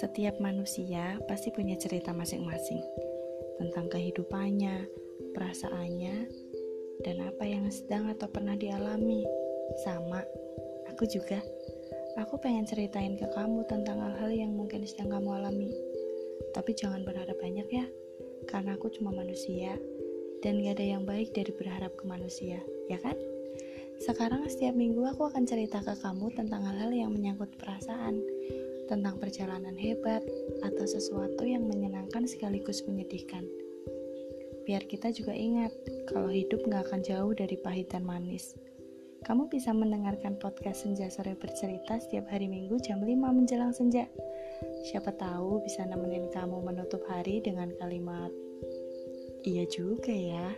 Setiap manusia pasti punya cerita masing-masing tentang kehidupannya, perasaannya, dan apa yang sedang atau pernah dialami. Sama, aku juga. Aku pengen ceritain ke kamu tentang hal-hal yang mungkin sedang kamu alami. Tapi jangan berharap banyak ya, karena aku cuma manusia dan gak ada yang baik dari berharap ke manusia, ya kan? Sekarang setiap minggu aku akan cerita ke kamu tentang hal-hal yang menyangkut perasaan, tentang perjalanan hebat, atau sesuatu yang menyenangkan sekaligus menyedihkan. Biar kita juga ingat kalau hidup gak akan jauh dari pahit dan manis. Kamu bisa mendengarkan podcast Senja Sore Bercerita setiap hari Minggu jam 5 menjelang senja. Siapa tahu bisa nemenin kamu menutup hari dengan kalimat Iya juga ya.